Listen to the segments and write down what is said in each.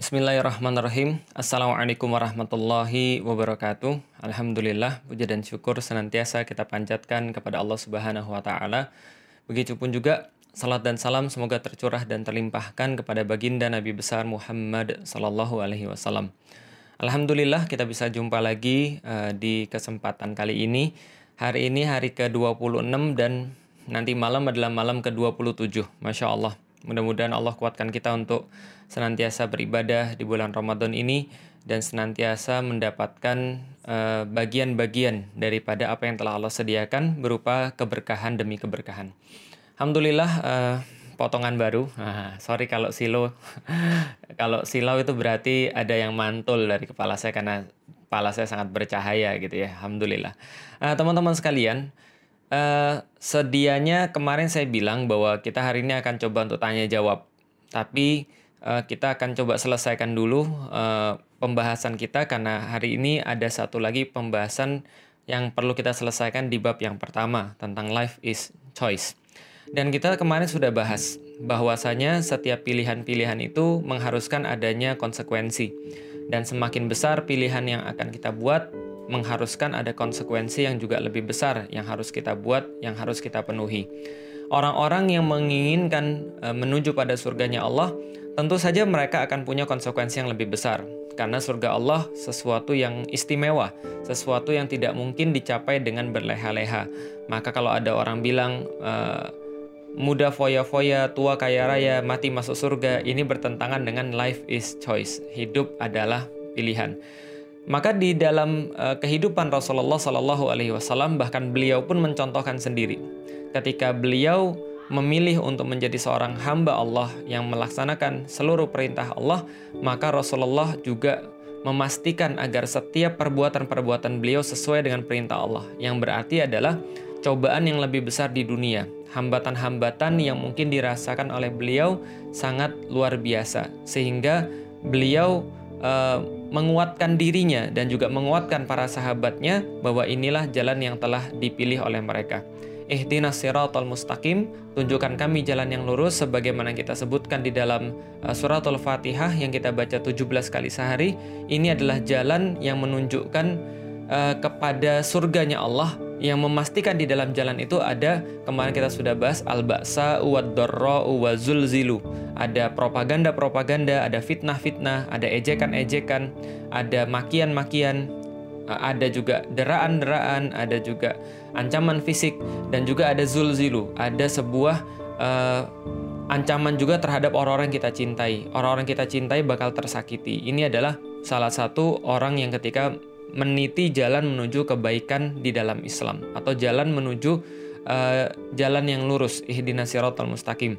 Bismillahirrahmanirrahim. Assalamualaikum warahmatullahi wabarakatuh. Alhamdulillah, puja dan syukur senantiasa kita panjatkan kepada Allah Subhanahu wa taala. Begitupun juga salat dan salam semoga tercurah dan terlimpahkan kepada baginda Nabi besar Muhammad sallallahu alaihi wasallam. Alhamdulillah kita bisa jumpa lagi uh, di kesempatan kali ini. Hari ini hari ke-26 dan nanti malam adalah malam ke-27. Masya Allah. Mudah-mudahan Allah kuatkan kita untuk senantiasa beribadah di bulan Ramadan ini dan senantiasa mendapatkan uh, bagian-bagian daripada apa yang telah Allah sediakan berupa keberkahan demi keberkahan. Alhamdulillah uh, potongan baru. Ah, sorry kalau silo. kalau silau itu berarti ada yang mantul dari kepala saya karena kepala saya sangat bercahaya gitu ya. Alhamdulillah. Uh, teman-teman sekalian, Uh, sedianya kemarin saya bilang bahwa kita hari ini akan coba untuk tanya jawab, tapi uh, kita akan coba selesaikan dulu uh, pembahasan kita karena hari ini ada satu lagi pembahasan yang perlu kita selesaikan di bab yang pertama tentang life is choice. Dan kita kemarin sudah bahas bahwasanya setiap pilihan-pilihan itu mengharuskan adanya konsekuensi. Dan semakin besar pilihan yang akan kita buat, mengharuskan ada konsekuensi yang juga lebih besar yang harus kita buat, yang harus kita penuhi. Orang-orang yang menginginkan e, menuju pada surganya Allah, tentu saja mereka akan punya konsekuensi yang lebih besar. Karena surga Allah sesuatu yang istimewa, sesuatu yang tidak mungkin dicapai dengan berleha-leha. Maka kalau ada orang bilang, e, muda foya-foya, tua kaya raya, mati masuk surga, ini bertentangan dengan life is choice. Hidup adalah pilihan. Maka di dalam uh, kehidupan Rasulullah Shallallahu Alaihi Wasallam bahkan beliau pun mencontohkan sendiri ketika beliau memilih untuk menjadi seorang hamba Allah yang melaksanakan seluruh perintah Allah, maka Rasulullah juga memastikan agar setiap perbuatan-perbuatan beliau sesuai dengan perintah Allah, yang berarti adalah cobaan yang lebih besar di dunia, hambatan-hambatan yang mungkin dirasakan oleh beliau sangat luar biasa, sehingga beliau uh, menguatkan dirinya dan juga menguatkan para sahabatnya bahwa inilah jalan yang telah dipilih oleh mereka. Ihdinas siratal mustaqim, tunjukkan kami jalan yang lurus sebagaimana kita sebutkan di dalam uh, suratul Fatihah yang kita baca 17 kali sehari. Ini adalah jalan yang menunjukkan uh, kepada surganya Allah. Yang memastikan di dalam jalan itu ada kemarin kita sudah bahas al-ba'sa wa wa zulzilu ada propaganda-propaganda, ada fitnah-fitnah, ada ejekan-ejekan, ada makian-makian, ada juga deraan-deraan, ada juga ancaman fisik, dan juga ada zulzilu, ada sebuah uh, ancaman juga terhadap orang-orang kita cintai. Orang-orang kita cintai bakal tersakiti. Ini adalah salah satu orang yang ketika meniti jalan menuju kebaikan di dalam Islam atau jalan menuju uh, jalan yang lurus ihdinas siratal mustaqim.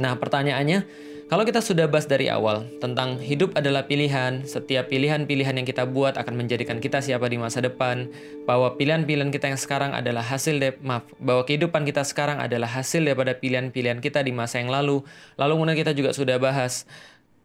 Nah, pertanyaannya, kalau kita sudah bahas dari awal tentang hidup adalah pilihan, setiap pilihan-pilihan yang kita buat akan menjadikan kita siapa di masa depan, bahwa pilihan-pilihan kita yang sekarang adalah hasil de maaf, bahwa kehidupan kita sekarang adalah hasil daripada pilihan-pilihan kita di masa yang lalu. Lalu kemudian kita juga sudah bahas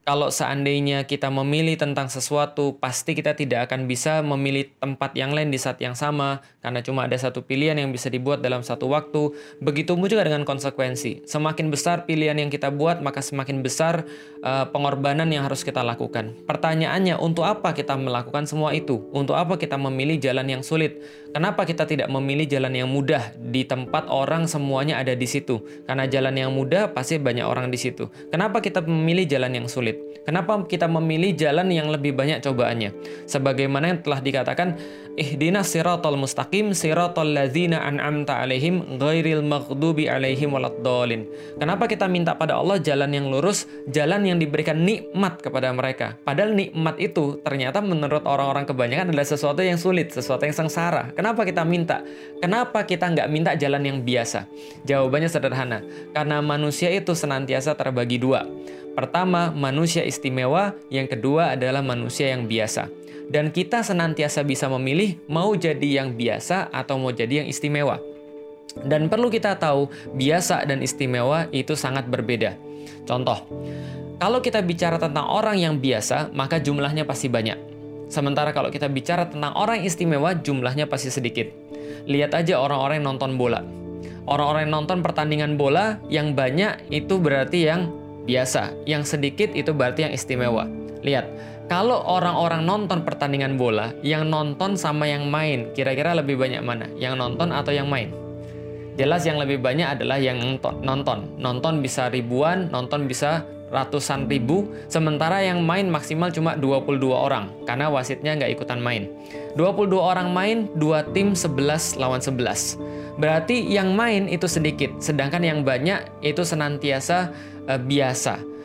kalau seandainya kita memilih tentang sesuatu, pasti kita tidak akan bisa memilih tempat yang lain di saat yang sama, karena cuma ada satu pilihan yang bisa dibuat dalam satu waktu. Begitu juga dengan konsekuensi. Semakin besar pilihan yang kita buat, maka semakin besar uh, pengorbanan yang harus kita lakukan. Pertanyaannya, untuk apa kita melakukan semua itu? Untuk apa kita memilih jalan yang sulit? Kenapa kita tidak memilih jalan yang mudah di tempat orang semuanya ada di situ? Karena jalan yang mudah pasti banyak orang di situ. Kenapa kita memilih jalan yang sulit? Kenapa kita memilih jalan yang lebih banyak cobaannya? Sebagaimana yang telah dikatakan, Ihdinas siratal mustaqim siratal ladzina an'amta alaihim ghairil maghdubi alaihim waladdallin. Kenapa kita minta pada Allah jalan yang lurus, jalan yang diberikan nikmat kepada mereka? Padahal nikmat itu ternyata menurut orang-orang kebanyakan adalah sesuatu yang sulit, sesuatu yang sengsara. Kenapa kita minta? Kenapa kita nggak minta jalan yang biasa? Jawabannya sederhana, karena manusia itu senantiasa terbagi dua. Pertama, manusia istimewa, yang kedua adalah manusia yang biasa. Dan kita senantiasa bisa memilih mau jadi yang biasa atau mau jadi yang istimewa. Dan perlu kita tahu, biasa dan istimewa itu sangat berbeda. Contoh, kalau kita bicara tentang orang yang biasa, maka jumlahnya pasti banyak. Sementara kalau kita bicara tentang orang istimewa, jumlahnya pasti sedikit. Lihat aja orang-orang yang nonton bola. Orang-orang yang nonton pertandingan bola yang banyak itu berarti yang biasa. Yang sedikit itu berarti yang istimewa. Lihat, kalau orang-orang nonton pertandingan bola, yang nonton sama yang main, kira-kira lebih banyak mana? Yang nonton atau yang main? Jelas yang lebih banyak adalah yang nonton. Nonton bisa ribuan, nonton bisa ratusan ribu, sementara yang main maksimal cuma 22 orang, karena wasitnya nggak ikutan main. 22 orang main, dua tim 11 lawan 11. Berarti yang main itu sedikit, sedangkan yang banyak itu senantiasa uh, biasa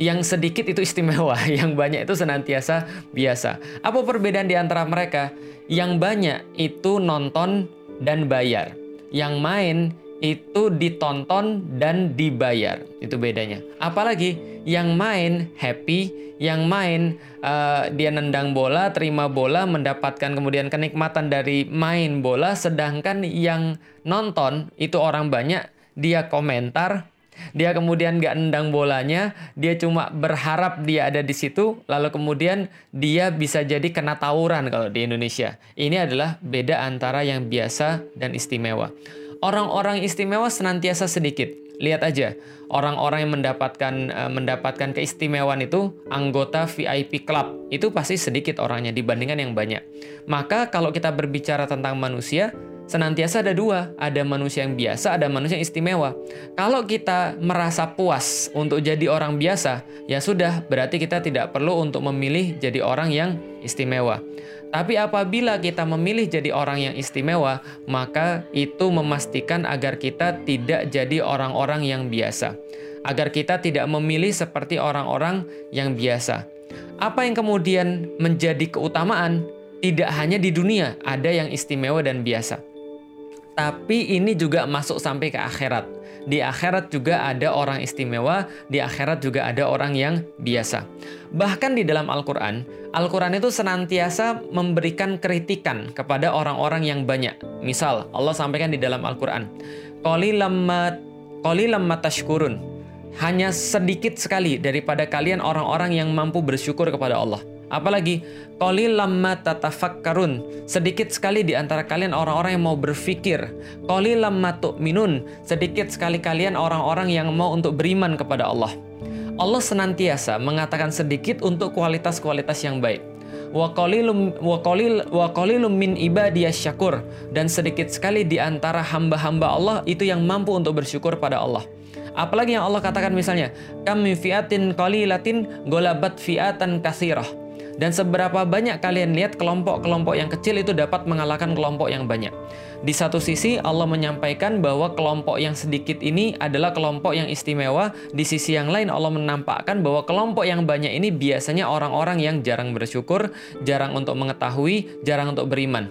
yang sedikit itu istimewa, yang banyak itu senantiasa biasa. Apa perbedaan di antara mereka? Yang banyak itu nonton dan bayar. Yang main itu ditonton dan dibayar. Itu bedanya. Apalagi yang main happy, yang main uh, dia nendang bola, terima bola, mendapatkan kemudian kenikmatan dari main bola, sedangkan yang nonton itu orang banyak, dia komentar, dia kemudian gak nendang bolanya, dia cuma berharap dia ada di situ, lalu kemudian dia bisa jadi kena tawuran kalau di Indonesia. Ini adalah beda antara yang biasa dan istimewa. Orang-orang istimewa senantiasa sedikit. Lihat aja, orang-orang yang mendapatkan uh, mendapatkan keistimewaan itu anggota VIP club itu pasti sedikit orangnya dibandingkan yang banyak. Maka kalau kita berbicara tentang manusia, senantiasa ada dua, ada manusia yang biasa, ada manusia yang istimewa. Kalau kita merasa puas untuk jadi orang biasa, ya sudah, berarti kita tidak perlu untuk memilih jadi orang yang istimewa. Tapi apabila kita memilih jadi orang yang istimewa, maka itu memastikan agar kita tidak jadi orang-orang yang biasa. Agar kita tidak memilih seperti orang-orang yang biasa. Apa yang kemudian menjadi keutamaan? Tidak hanya di dunia, ada yang istimewa dan biasa tapi ini juga masuk sampai ke akhirat. Di akhirat juga ada orang istimewa, di akhirat juga ada orang yang biasa. Bahkan di dalam Al-Quran, Al-Quran itu senantiasa memberikan kritikan kepada orang-orang yang banyak. Misal, Allah sampaikan di dalam Al-Quran, Qalilam matashkurun. Hanya sedikit sekali daripada kalian orang-orang yang mampu bersyukur kepada Allah. Apalagi qalilam ma tatafakkarun. Sedikit sekali di antara kalian orang-orang yang mau berfikir. Qalilam ma tu'minun. Sedikit sekali kalian orang-orang yang mau untuk beriman kepada Allah. Allah senantiasa mengatakan sedikit untuk kualitas-kualitas yang baik. Wa wa min syakur dan sedikit sekali di antara hamba-hamba Allah itu yang mampu untuk bersyukur pada Allah. Apalagi yang Allah katakan misalnya, kam fiatin qalilatin golabat fiatan kasirah dan seberapa banyak kalian lihat kelompok-kelompok yang kecil itu dapat mengalahkan kelompok yang banyak. Di satu sisi Allah menyampaikan bahwa kelompok yang sedikit ini adalah kelompok yang istimewa, di sisi yang lain Allah menampakkan bahwa kelompok yang banyak ini biasanya orang-orang yang jarang bersyukur, jarang untuk mengetahui, jarang untuk beriman.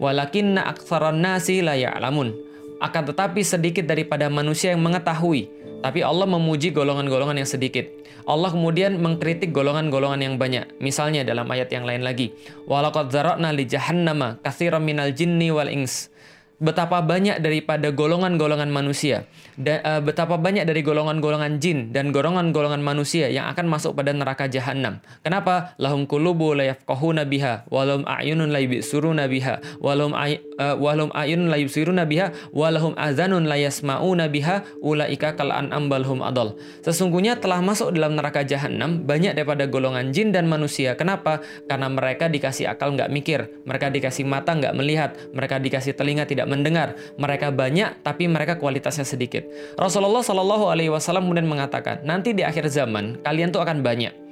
Walakinna aktsaran nasi la ya'lamun. Akan tetapi sedikit daripada manusia yang mengetahui. Tapi Allah memuji golongan-golongan yang sedikit. Allah kemudian mengkritik golongan-golongan yang banyak. Misalnya dalam ayat yang lain lagi, "Walaqad zara'na li jahannama katsiran minal jinni wal ins." Betapa banyak daripada golongan-golongan manusia, da, uh, betapa banyak dari golongan-golongan jin dan golongan-golongan manusia yang akan masuk pada neraka jahanam. Kenapa? Lahum qulubu la yafqahuna biha, walahum a'yunun la yubsiruna biha, walahum ay, uh, walahum a'yunun la yubsiruna biha, walahum azanun la yasma'una biha, ulaika kal an'am balhum adol. Sesungguhnya telah masuk dalam neraka jahanam banyak daripada golongan jin dan manusia. Kenapa? Karena mereka dikasih akal nggak mikir, mereka dikasih mata nggak melihat, mereka dikasih telinga tidak mendengar. Mereka banyak tapi mereka kualitasnya sedikit. Rasulullah Shallallahu Alaihi Wasallam kemudian mengatakan, nanti di akhir zaman kalian tuh akan banyak.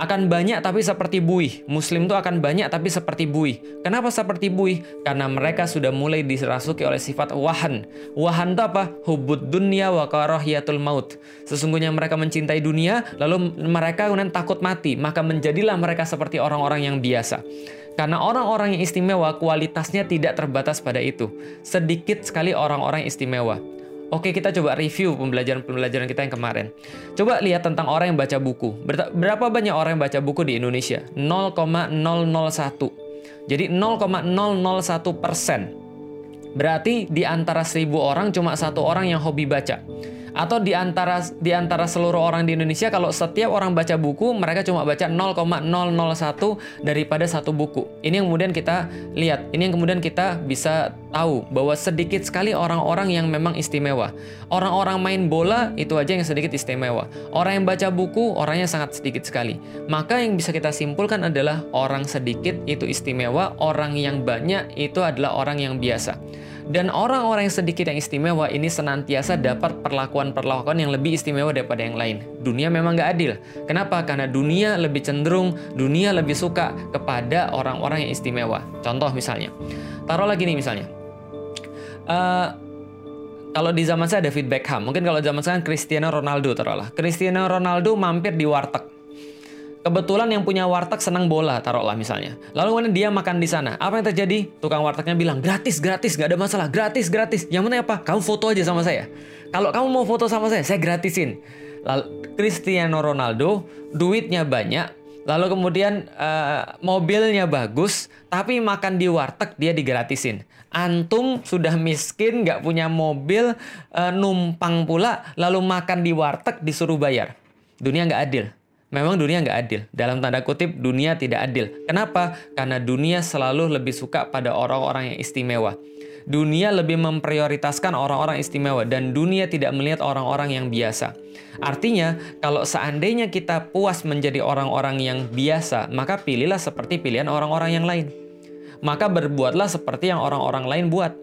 Akan banyak tapi seperti buih. Muslim tuh akan banyak tapi seperti buih. Kenapa seperti buih? Karena mereka sudah mulai dirasuki oleh sifat wahan. Wahan itu apa? Hubud dunia wa karahiyatul maut. Sesungguhnya mereka mencintai dunia, lalu mereka kemudian takut mati. Maka menjadilah mereka seperti orang-orang yang biasa. Karena orang-orang yang istimewa kualitasnya tidak terbatas pada itu. Sedikit sekali orang-orang istimewa. Oke, kita coba review pembelajaran-pembelajaran kita yang kemarin. Coba lihat tentang orang yang baca buku. Berapa banyak orang yang baca buku di Indonesia? 0,001. Jadi 0,001 persen. Berarti di antara seribu orang cuma satu orang yang hobi baca. Atau di antara di antara seluruh orang di Indonesia kalau setiap orang baca buku mereka cuma baca 0,001 daripada satu buku. Ini yang kemudian kita lihat, ini yang kemudian kita bisa tahu bahwa sedikit sekali orang-orang yang memang istimewa. Orang-orang main bola itu aja yang sedikit istimewa. Orang yang baca buku orangnya sangat sedikit sekali. Maka yang bisa kita simpulkan adalah orang sedikit itu istimewa, orang yang banyak itu adalah orang yang biasa. Dan orang-orang yang sedikit yang istimewa ini senantiasa dapat perlakuan-perlakuan yang lebih istimewa daripada yang lain. Dunia memang nggak adil. Kenapa? Karena dunia lebih cenderung, dunia lebih suka kepada orang-orang yang istimewa. Contoh misalnya, taruh lagi nih misalnya. Uh, kalau di zaman saya David Beckham, mungkin kalau zaman sekarang Cristiano Ronaldo taruhlah. Cristiano Ronaldo mampir di warteg Kebetulan yang punya warteg senang bola, taruhlah misalnya. Lalu kemudian dia makan di sana. Apa yang terjadi? Tukang wartegnya bilang, gratis, gratis, nggak ada masalah, gratis, gratis. Yang mana apa? Kamu foto aja sama saya. Kalau kamu mau foto sama saya, saya gratisin. Lalu Cristiano Ronaldo, duitnya banyak, lalu kemudian uh, mobilnya bagus, tapi makan di warteg dia digratisin. Antum sudah miskin, nggak punya mobil, uh, numpang pula, lalu makan di warteg disuruh bayar. Dunia nggak adil. Memang dunia nggak adil. Dalam tanda kutip, dunia tidak adil. Kenapa? Karena dunia selalu lebih suka pada orang-orang yang istimewa. Dunia lebih memprioritaskan orang-orang istimewa dan dunia tidak melihat orang-orang yang biasa. Artinya, kalau seandainya kita puas menjadi orang-orang yang biasa, maka pilihlah seperti pilihan orang-orang yang lain. Maka berbuatlah seperti yang orang-orang lain buat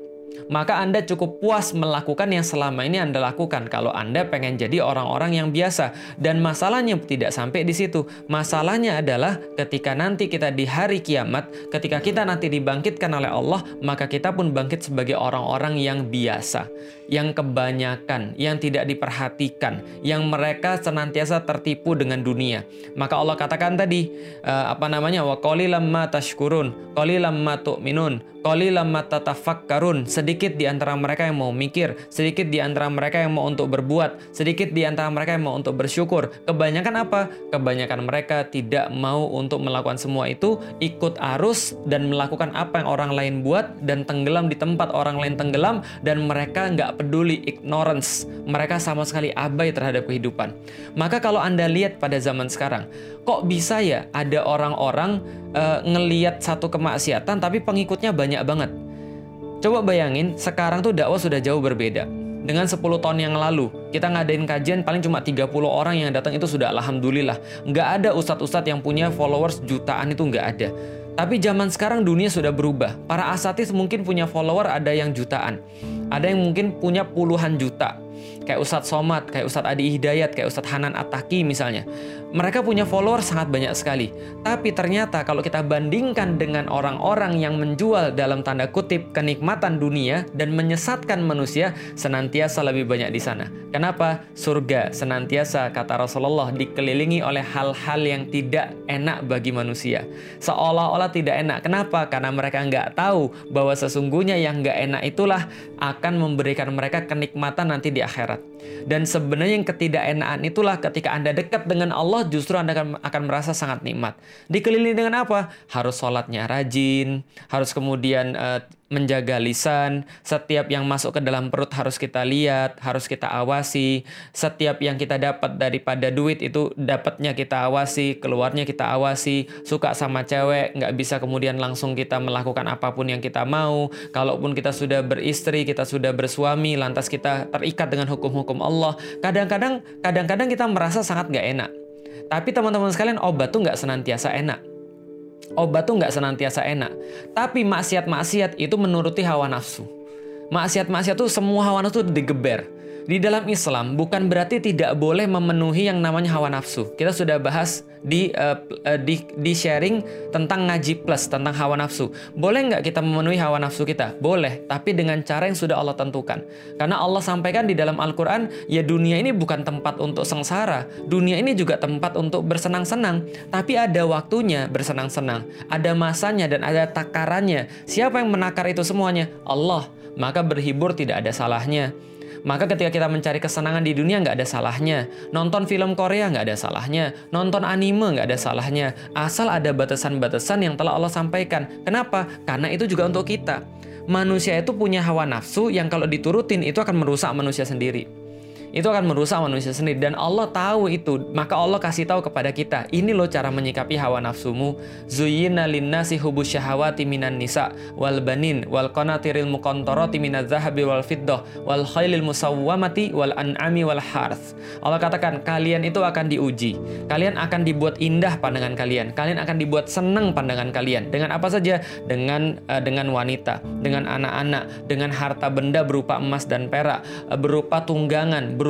maka Anda cukup puas melakukan yang selama ini Anda lakukan kalau Anda pengen jadi orang-orang yang biasa. Dan masalahnya tidak sampai di situ. Masalahnya adalah ketika nanti kita di hari kiamat, ketika kita nanti dibangkitkan oleh Allah, maka kita pun bangkit sebagai orang-orang yang biasa, yang kebanyakan, yang tidak diperhatikan, yang mereka senantiasa tertipu dengan dunia. Maka Allah katakan tadi, uh, apa namanya? Wa qalilam ma tashkurun, qalilam ma tu'minun, Qalilam matatafakkarun, sedikit di antara mereka yang mau mikir, sedikit di antara mereka yang mau untuk berbuat, sedikit di antara mereka yang mau untuk bersyukur. Kebanyakan apa? Kebanyakan mereka tidak mau untuk melakukan semua itu, ikut arus dan melakukan apa yang orang lain buat dan tenggelam di tempat orang lain tenggelam dan mereka nggak peduli ignorance. Mereka sama sekali abai terhadap kehidupan. Maka kalau Anda lihat pada zaman sekarang, kok bisa ya ada orang-orang uh, ngeliat satu kemaksiatan tapi pengikutnya banyak banget. Coba bayangin, sekarang tuh dakwah sudah jauh berbeda. Dengan 10 tahun yang lalu, kita ngadain kajian paling cuma 30 orang yang datang itu sudah alhamdulillah. Nggak ada ustadz-ustadz yang punya followers jutaan itu nggak ada. Tapi zaman sekarang dunia sudah berubah. Para asatis mungkin punya follower ada yang jutaan. Ada yang mungkin punya puluhan juta kayak Ustadz Somad, kayak Ustadz Adi Hidayat, kayak Ustadz Hanan Ataki misalnya. Mereka punya follower sangat banyak sekali. Tapi ternyata kalau kita bandingkan dengan orang-orang yang menjual dalam tanda kutip kenikmatan dunia dan menyesatkan manusia, senantiasa lebih banyak di sana. Kenapa? Surga senantiasa kata Rasulullah dikelilingi oleh hal-hal yang tidak enak bagi manusia. Seolah-olah tidak enak. Kenapa? Karena mereka nggak tahu bahwa sesungguhnya yang nggak enak itulah akan memberikan mereka kenikmatan nanti di akhirat. that. Dan sebenarnya yang ketidakenaan itulah ketika Anda dekat dengan Allah justru Anda akan, akan merasa sangat nikmat. Dikelilingi dengan apa? Harus sholatnya rajin, harus kemudian uh, menjaga lisan, setiap yang masuk ke dalam perut harus kita lihat, harus kita awasi, setiap yang kita dapat daripada duit itu dapatnya kita awasi, keluarnya kita awasi, suka sama cewek, nggak bisa kemudian langsung kita melakukan apa pun yang kita mau, kalaupun kita sudah beristri, kita sudah bersuami, lantas kita terikat dengan hukum-hukum Allah, kadang-kadang kadang-kadang kita merasa sangat nggak enak. Tapi teman-teman sekalian obat tuh nggak senantiasa enak obat tuh nggak senantiasa enak. Tapi maksiat-maksiat itu menuruti hawa nafsu. Maksiat-maksiat tuh semua hawa nafsu digeber. Di dalam Islam bukan berarti tidak boleh memenuhi yang namanya hawa nafsu. Kita sudah bahas di uh, di di sharing tentang ngaji plus tentang hawa nafsu. Boleh nggak kita memenuhi hawa nafsu kita? Boleh, tapi dengan cara yang sudah Allah tentukan. Karena Allah sampaikan di dalam Al-Qur'an, ya dunia ini bukan tempat untuk sengsara. Dunia ini juga tempat untuk bersenang-senang, tapi ada waktunya bersenang-senang. Ada masanya dan ada takarannya. Siapa yang menakar itu semuanya? Allah. Maka berhibur tidak ada salahnya. Maka ketika kita mencari kesenangan di dunia nggak ada salahnya. Nonton film Korea nggak ada salahnya. Nonton anime nggak ada salahnya. Asal ada batasan-batasan yang telah Allah sampaikan. Kenapa? Karena itu juga untuk kita. Manusia itu punya hawa nafsu yang kalau diturutin itu akan merusak manusia sendiri. Itu akan merusak manusia sendiri. Dan Allah tahu itu. Maka Allah kasih tahu kepada kita ini loh cara menyikapi hawa nafsumu. Zuyyina linnasi hubus syahawati minan nisa wal banin wal qanatiril muqantarati minaz zahabi wal fiddah wal khailil musawwamati wal an'ami wal harth. Allah katakan kalian itu akan diuji. Kalian akan dibuat indah pandangan kalian. Kalian akan dibuat senang pandangan kalian. Dengan apa saja? Dengan uh, dengan wanita dengan anak-anak dengan harta benda berupa emas dan perak uh, berupa tunggangan berupa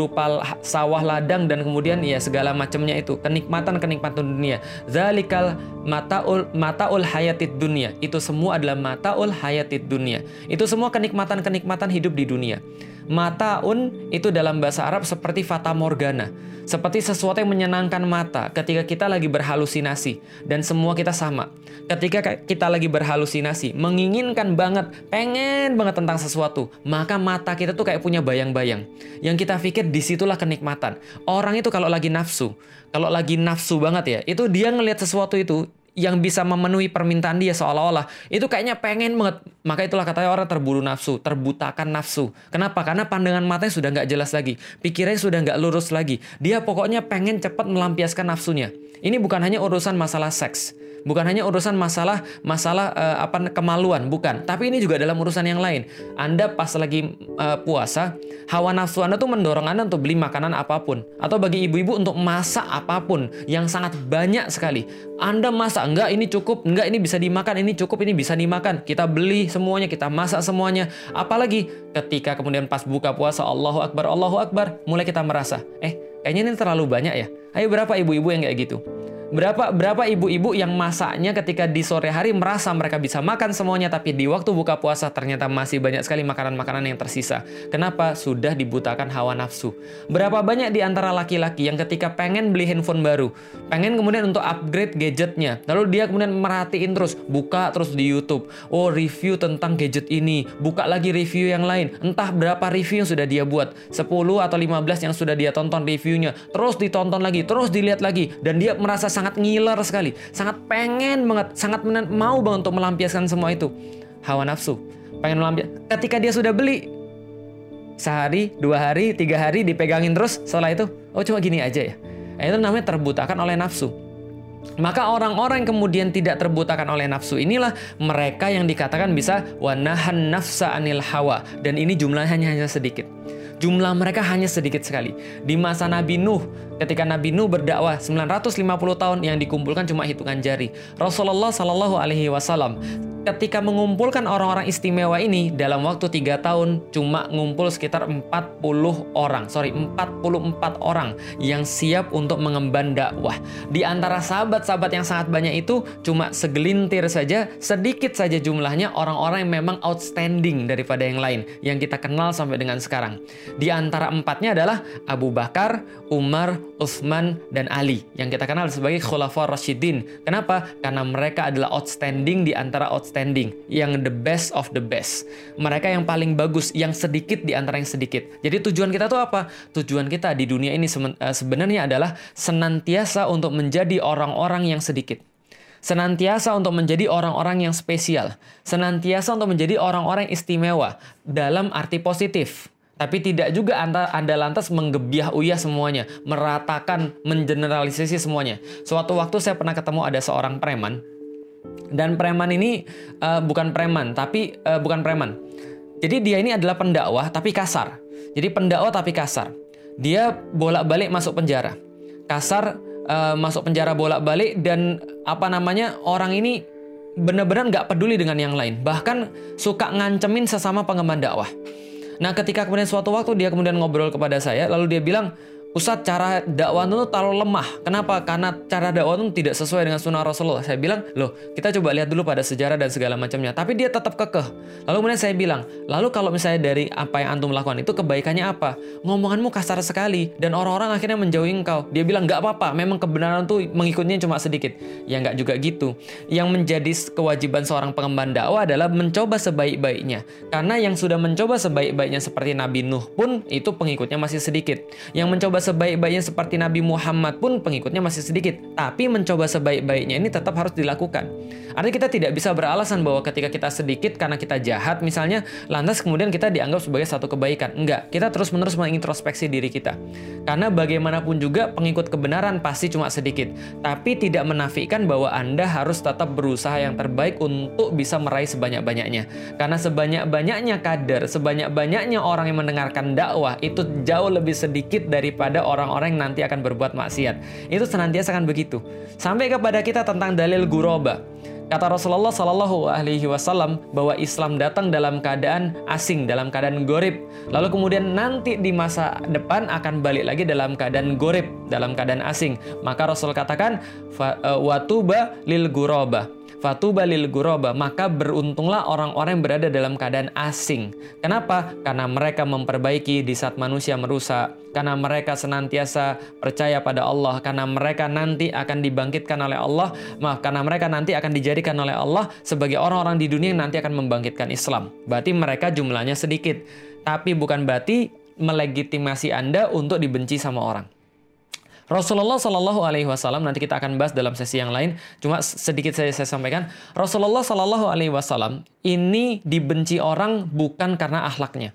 sawah ladang dan kemudian ya segala macamnya itu. Kenikmatan kenikmatan dunia. Zalikal mataul mataul hayatid dunia. Itu semua adalah mataul hayatid dunia. Itu semua kenikmatan kenikmatan hidup di dunia Mataun itu dalam bahasa Arab seperti fata morgana, seperti sesuatu yang menyenangkan mata ketika kita lagi berhalusinasi dan semua kita sama. Ketika kita lagi berhalusinasi, menginginkan banget, pengen banget tentang sesuatu, maka mata kita tuh kayak punya bayang-bayang. Yang kita pikir di situlah kenikmatan. Orang itu kalau lagi nafsu, kalau lagi nafsu banget ya, itu dia ngelihat sesuatu itu, yang bisa memenuhi permintaan dia seolah-olah. Itu kayaknya pengen banget. Maka itulah katanya orang terburu nafsu terbutakan nafsu. Kenapa? Karena pandangan matanya sudah nggak jelas lagi. Pikirannya sudah nggak lurus lagi. Dia pokoknya pengen cepat melampiaskan nafsunya. Ini bukan hanya urusan masalah seks Bukan hanya urusan masalah masalah uh, apa kemaluan, bukan. Tapi ini juga dalam urusan yang lain. Anda pas lagi uh, puasa, hawa nafsu Anda tuh mendorong Anda untuk beli makanan apa pun atau bagi ibu-ibu untuk masak apa pun yang sangat banyak sekali. Anda masak, enggak ini cukup, enggak ini bisa dimakan, ini cukup, ini bisa dimakan. Kita beli semuanya, kita masak semuanya. Apalagi ketika kemudian pas buka puasa Allahu Akbar, Allahu Akbar, mulai kita merasa, eh kayaknya ini terlalu banyak ya. Ayo berapa ibu-ibu yang kayak gitu? Berapa berapa ibu-ibu yang masaknya ketika di sore hari merasa mereka bisa makan semuanya tapi di waktu buka puasa ternyata masih banyak sekali makanan-makanan yang tersisa. Kenapa? Sudah dibutakan hawa nafsu. Berapa banyak di antara laki-laki yang ketika pengen beli handphone baru, pengen kemudian untuk upgrade gadgetnya, lalu dia kemudian merhatiin terus, buka terus di YouTube, oh review tentang gadget ini, buka lagi review yang lain, entah berapa review yang sudah dia buat, 10 atau 15 yang sudah dia tonton reviewnya, terus ditonton lagi, terus dilihat lagi, dan dia merasa sangat ngiler sekali, sangat pengen banget, sangat mau banget untuk melampiaskan semua itu. Hawa nafsu, pengen melampiaskan. Ketika dia sudah beli, sehari, dua hari, tiga hari dipegangin terus, setelah itu, oh cuma gini aja ya. Nah, itu namanya terbutakan oleh nafsu. Maka orang-orang yang kemudian tidak terbutakan oleh nafsu inilah mereka yang dikatakan bisa wanahan nafsa anil hawa dan ini jumlahnya hanya sedikit. Jumlah mereka hanya sedikit sekali. Di masa Nabi Nuh, ketika Nabi Nuh berdakwah 950 tahun yang dikumpulkan cuma hitungan jari. Rasulullah Shallallahu alaihi wasallam ketika mengumpulkan orang-orang istimewa ini dalam waktu tiga tahun cuma ngumpul sekitar 40 orang, sorry 44 orang yang siap untuk mengemban dakwah. Di antara sahabat-sahabat yang sangat banyak itu cuma segelintir saja, sedikit saja jumlahnya orang-orang yang memang outstanding daripada yang lain yang kita kenal sampai dengan sekarang. Di antara empatnya adalah Abu Bakar, Umar, Utsman, dan Ali yang kita kenal sebagai Khulafaur Rashidin. Kenapa? Karena mereka adalah outstanding di antara outstanding outstanding, yang the best of the best. Mereka yang paling bagus, yang sedikit di antara yang sedikit. Jadi tujuan kita tuh apa? Tujuan kita di dunia ini eh, sebenarnya adalah senantiasa untuk menjadi orang-orang yang sedikit. Senantiasa untuk menjadi orang-orang yang spesial. Senantiasa untuk menjadi orang-orang istimewa dalam arti positif. Tapi tidak juga anda, anda lantas menggebiah uyah semuanya, meratakan, mengeneralisasi semuanya. Suatu waktu saya pernah ketemu ada seorang preman, dan preman ini uh, bukan preman, tapi uh, bukan preman. Jadi dia ini adalah pendakwah tapi kasar. Jadi pendakwah tapi kasar. Dia bolak-balik masuk penjara. Kasar uh, masuk penjara bolak-balik dan apa namanya orang ini benar-benar nggak peduli dengan yang lain. Bahkan suka ngancemin sesama pengemban dakwah. Nah ketika kemudian suatu waktu dia kemudian ngobrol kepada saya, lalu dia bilang, Ustadz cara dakwah itu terlalu lemah. Kenapa? Karena cara dakwah itu tidak sesuai dengan sunnah Rasulullah. Saya bilang, loh kita coba lihat dulu pada sejarah dan segala macamnya. Tapi dia tetap kekeh. Lalu kemudian saya bilang, lalu kalau misalnya dari apa yang antum lakukan itu kebaikannya apa? Ngomonganmu kasar sekali dan orang-orang akhirnya menjauhi engkau. Dia bilang nggak apa-apa. Memang kebenaran tuh mengikutnya cuma sedikit. Ya nggak juga gitu. Yang menjadi kewajiban seorang pengemban dakwah adalah mencoba sebaik-baiknya. Karena yang sudah mencoba sebaik-baiknya seperti Nabi Nuh pun itu pengikutnya masih sedikit. Yang mencoba mencoba sebaik-baiknya seperti Nabi Muhammad pun pengikutnya masih sedikit. Tapi mencoba sebaik-baiknya ini tetap harus dilakukan. Artinya kita tidak bisa beralasan bahwa ketika kita sedikit karena kita jahat misalnya, lantas kemudian kita dianggap sebagai satu kebaikan. Enggak, kita terus-menerus mengintrospeksi diri kita. Karena bagaimanapun juga pengikut kebenaran pasti cuma sedikit. Tapi tidak menafikan bahwa Anda harus tetap berusaha yang terbaik untuk bisa meraih sebanyak-banyaknya. Karena sebanyak-banyaknya kader, sebanyak-banyaknya orang yang mendengarkan dakwah itu jauh lebih sedikit daripada orang-orang yang nanti akan berbuat maksiat. Itu senantiasa akan begitu. Sampai kepada kita tentang dalil guroba. Kata Rasulullah Shallallahu Alaihi Wasallam bahwa Islam datang dalam keadaan asing, dalam keadaan gorib. Lalu kemudian nanti di masa depan akan balik lagi dalam keadaan gorib, dalam keadaan asing. Maka Rasul katakan, e, watuba lil guroba. Fatuba lil guroba, maka beruntunglah orang-orang yang berada dalam keadaan asing. Kenapa? Karena mereka memperbaiki di saat manusia merusak, karena mereka senantiasa percaya pada Allah, karena mereka nanti akan dibangkitkan oleh Allah, maaf, karena mereka nanti akan dijadikan oleh Allah sebagai orang-orang di dunia yang nanti akan membangkitkan Islam. Berarti mereka jumlahnya sedikit, tapi bukan berarti melegitimasi Anda untuk dibenci sama orang. Rasulullah Shallallahu Alaihi Wasallam nanti kita akan bahas dalam sesi yang lain. Cuma sedikit saya, saya sampaikan. Rasulullah Shallallahu Alaihi Wasallam ini dibenci orang bukan karena akhlaknya,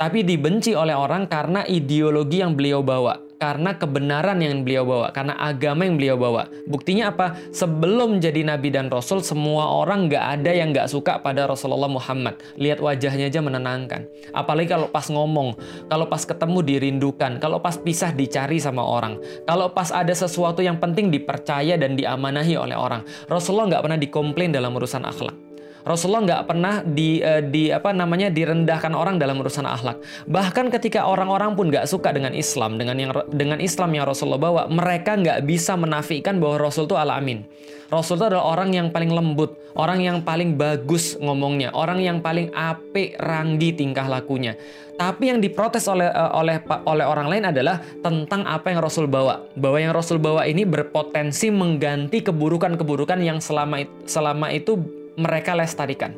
tapi dibenci oleh orang karena ideologi yang beliau bawa karena kebenaran yang beliau bawa, karena agama yang beliau bawa. Buktinya apa? Sebelum jadi nabi dan rasul, semua orang nggak ada yang nggak suka pada Rasulullah Muhammad. Lihat wajahnya aja menenangkan. Apalagi kalau pas ngomong, kalau pas ketemu dirindukan, kalau pas pisah dicari sama orang, kalau pas ada sesuatu yang penting dipercaya dan diamanahi oleh orang. Rasulullah nggak pernah dikomplain dalam urusan akhlak. Rasulullah nggak pernah di, uh, di apa namanya direndahkan orang dalam urusan akhlak. Bahkan ketika orang-orang pun nggak suka dengan Islam, dengan yang dengan Islam yang Rasulullah bawa, mereka nggak bisa menafikan bahwa Rasul itu ala amin. Rasul itu adalah orang yang paling lembut, orang yang paling bagus ngomongnya, orang yang paling apik ranggi tingkah lakunya. Tapi yang diprotes oleh uh, oleh oleh orang lain adalah tentang apa yang Rasul bawa. Bahwa yang Rasul bawa ini berpotensi mengganti keburukan-keburukan yang selama selama itu mereka lestarikan.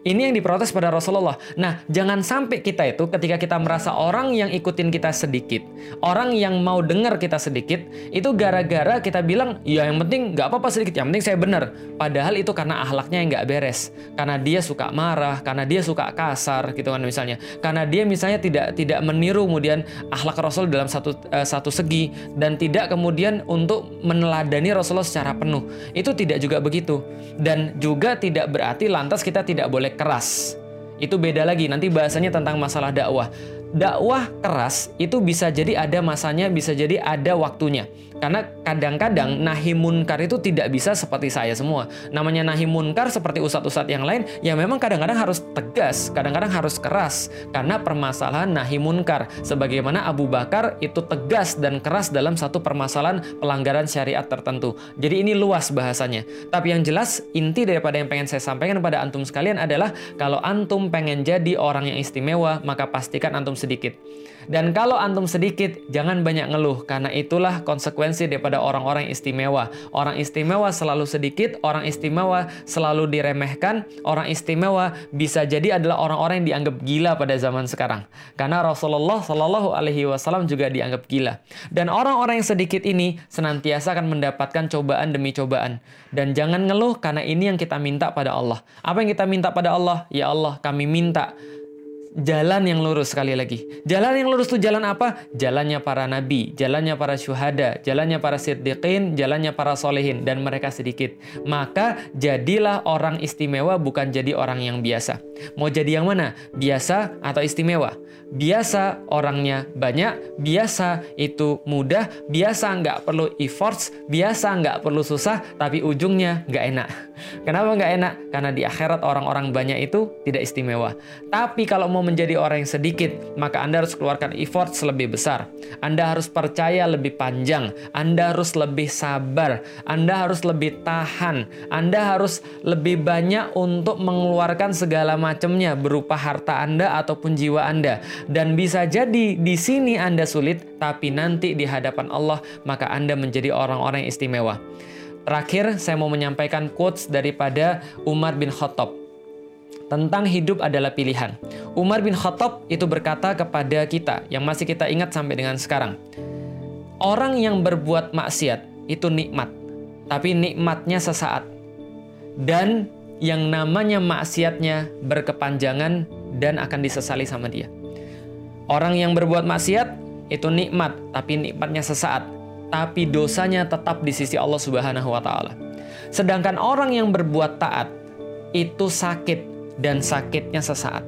Ini yang diprotes pada Rasulullah. Nah, jangan sampai kita itu ketika kita merasa orang yang ikutin kita sedikit, orang yang mau dengar kita sedikit, itu gara-gara kita bilang, ya yang penting nggak apa-apa sedikit, yang penting saya benar. Padahal itu karena ahlaknya yang nggak beres, karena dia suka marah, karena dia suka kasar, gitu kan misalnya, karena dia misalnya tidak tidak meniru kemudian ahlak Rasul dalam satu uh, satu segi dan tidak kemudian untuk meneladani Rasulullah secara penuh. Itu tidak juga begitu dan juga tidak berarti lantas kita tidak boleh keras. Itu beda lagi, nanti bahasanya tentang masalah dakwah. Dakwah keras itu bisa jadi ada masanya, bisa jadi ada waktunya. Karena kadang-kadang nahi munkar itu tidak bisa seperti saya semua. Namanya nahi munkar seperti ustadz-ustadz yang lain, ya memang kadang-kadang harus tegas, kadang-kadang harus keras. Karena permasalahan nahi munkar. Sebagaimana Abu Bakar itu tegas dan keras dalam satu permasalahan pelanggaran syariat tertentu. Jadi ini luas bahasanya. Tapi yang jelas, inti daripada yang pengen saya sampaikan kepada antum sekalian adalah kalau antum pengen jadi orang yang istimewa, maka pastikan antum sedikit. Dan kalau antum sedikit, jangan banyak ngeluh karena itulah konsekuensi daripada orang-orang istimewa. Orang istimewa selalu sedikit, orang istimewa selalu diremehkan, orang istimewa bisa jadi adalah orang-orang yang dianggap gila pada zaman sekarang. Karena Rasulullah Shallallahu alaihi wasallam juga dianggap gila. Dan orang-orang yang sedikit ini senantiasa akan mendapatkan cobaan demi cobaan. Dan jangan ngeluh karena ini yang kita minta pada Allah. Apa yang kita minta pada Allah? Ya Allah, kami minta jalan yang lurus sekali lagi. Jalan yang lurus itu jalan apa? Jalannya para nabi, jalannya para syuhada, jalannya para siddiqin, jalannya para solehin, dan mereka sedikit. Maka jadilah orang istimewa bukan jadi orang yang biasa. Mau jadi yang mana? Biasa atau istimewa? Biasa orangnya banyak, biasa itu mudah, biasa nggak perlu efforts, biasa nggak perlu susah, tapi ujungnya nggak enak. Kenapa nggak enak? Karena di akhirat orang-orang banyak itu tidak istimewa. Tapi kalau mau menjadi orang yang sedikit, maka Anda harus keluarkan efforts lebih besar. Anda harus percaya lebih panjang, Anda harus lebih sabar, Anda harus lebih tahan, Anda harus lebih banyak untuk mengeluarkan segala macamnya berupa harta Anda ataupun jiwa Anda. Dan bisa jadi di sini Anda sulit, tapi nanti di hadapan Allah maka Anda menjadi orang-orang yang istimewa. Terakhir, saya mau menyampaikan quotes daripada Umar bin Khattab tentang hidup adalah pilihan. Umar bin Khattab itu berkata kepada kita yang masih kita ingat sampai dengan sekarang. Orang yang berbuat maksiat itu nikmat, tapi nikmatnya sesaat. Dan yang namanya maksiatnya berkepanjangan dan akan disesali sama dia. Orang yang berbuat maksiat itu nikmat, tapi nikmatnya sesaat, tapi dosanya tetap di sisi Allah Subhanahu wa taala. Sedangkan orang yang berbuat taat itu sakit dan sakitnya sesaat.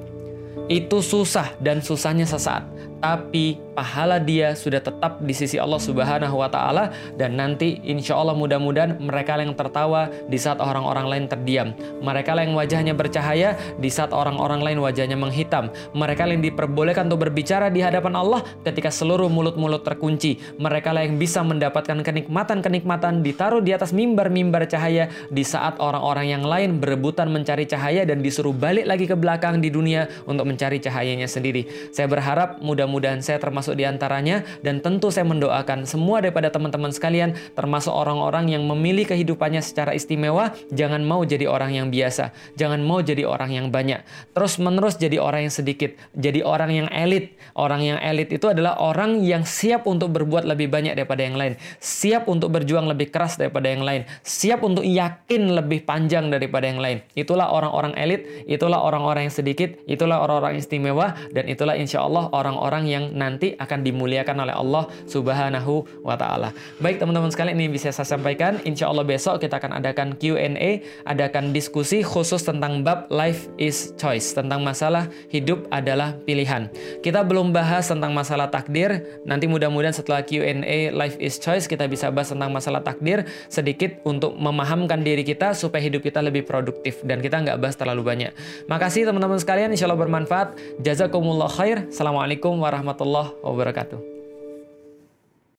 Itu susah dan susahnya sesaat tapi pahala dia sudah tetap di sisi Allah Subhanahu wa taala dan nanti insya Allah mudah-mudahan mereka yang tertawa di saat orang-orang lain terdiam. Mereka yang wajahnya bercahaya di saat orang-orang lain wajahnya menghitam. Mereka yang diperbolehkan untuk berbicara di hadapan Allah ketika seluruh mulut-mulut terkunci. Mereka yang bisa mendapatkan kenikmatan-kenikmatan ditaruh di atas mimbar-mimbar cahaya di saat orang-orang yang lain berebutan mencari cahaya dan disuruh balik lagi ke belakang di dunia untuk mencari cahayanya sendiri. Saya berharap mudah mudah-mudahan saya termasuk di antaranya dan tentu saya mendoakan semua daripada teman-teman sekalian termasuk orang-orang yang memilih kehidupannya secara istimewa jangan mau jadi orang yang biasa jangan mau jadi orang yang banyak. Terus menerus jadi orang yang sedikit jadi orang yang elit. Orang yang elit itu adalah orang yang siap untuk berbuat lebih banyak daripada yang lain siap untuk berjuang lebih keras daripada yang lain siap untuk yakin lebih panjang daripada yang lain. Itulah orang-orang elit itulah orang-orang yang sedikit itulah orang-orang istimewa dan itulah insya Allah orang-orang orang yang nanti akan dimuliakan oleh Allah Subhanahu wa taala. Baik teman-teman sekalian ini bisa saya sampaikan. Insya Allah besok kita akan adakan Q&A, adakan diskusi khusus tentang bab life is choice, tentang masalah hidup adalah pilihan. Kita belum bahas tentang masalah takdir. Nanti mudah-mudahan setelah Q&A life is choice kita bisa bahas tentang masalah takdir sedikit untuk memahamkan diri kita supaya hidup kita lebih produktif dan kita nggak bahas terlalu banyak. Makasih teman-teman sekalian, insya Allah bermanfaat. Jazakumullah khair. Assalamualaikum warahmatullahi wabarakatuh.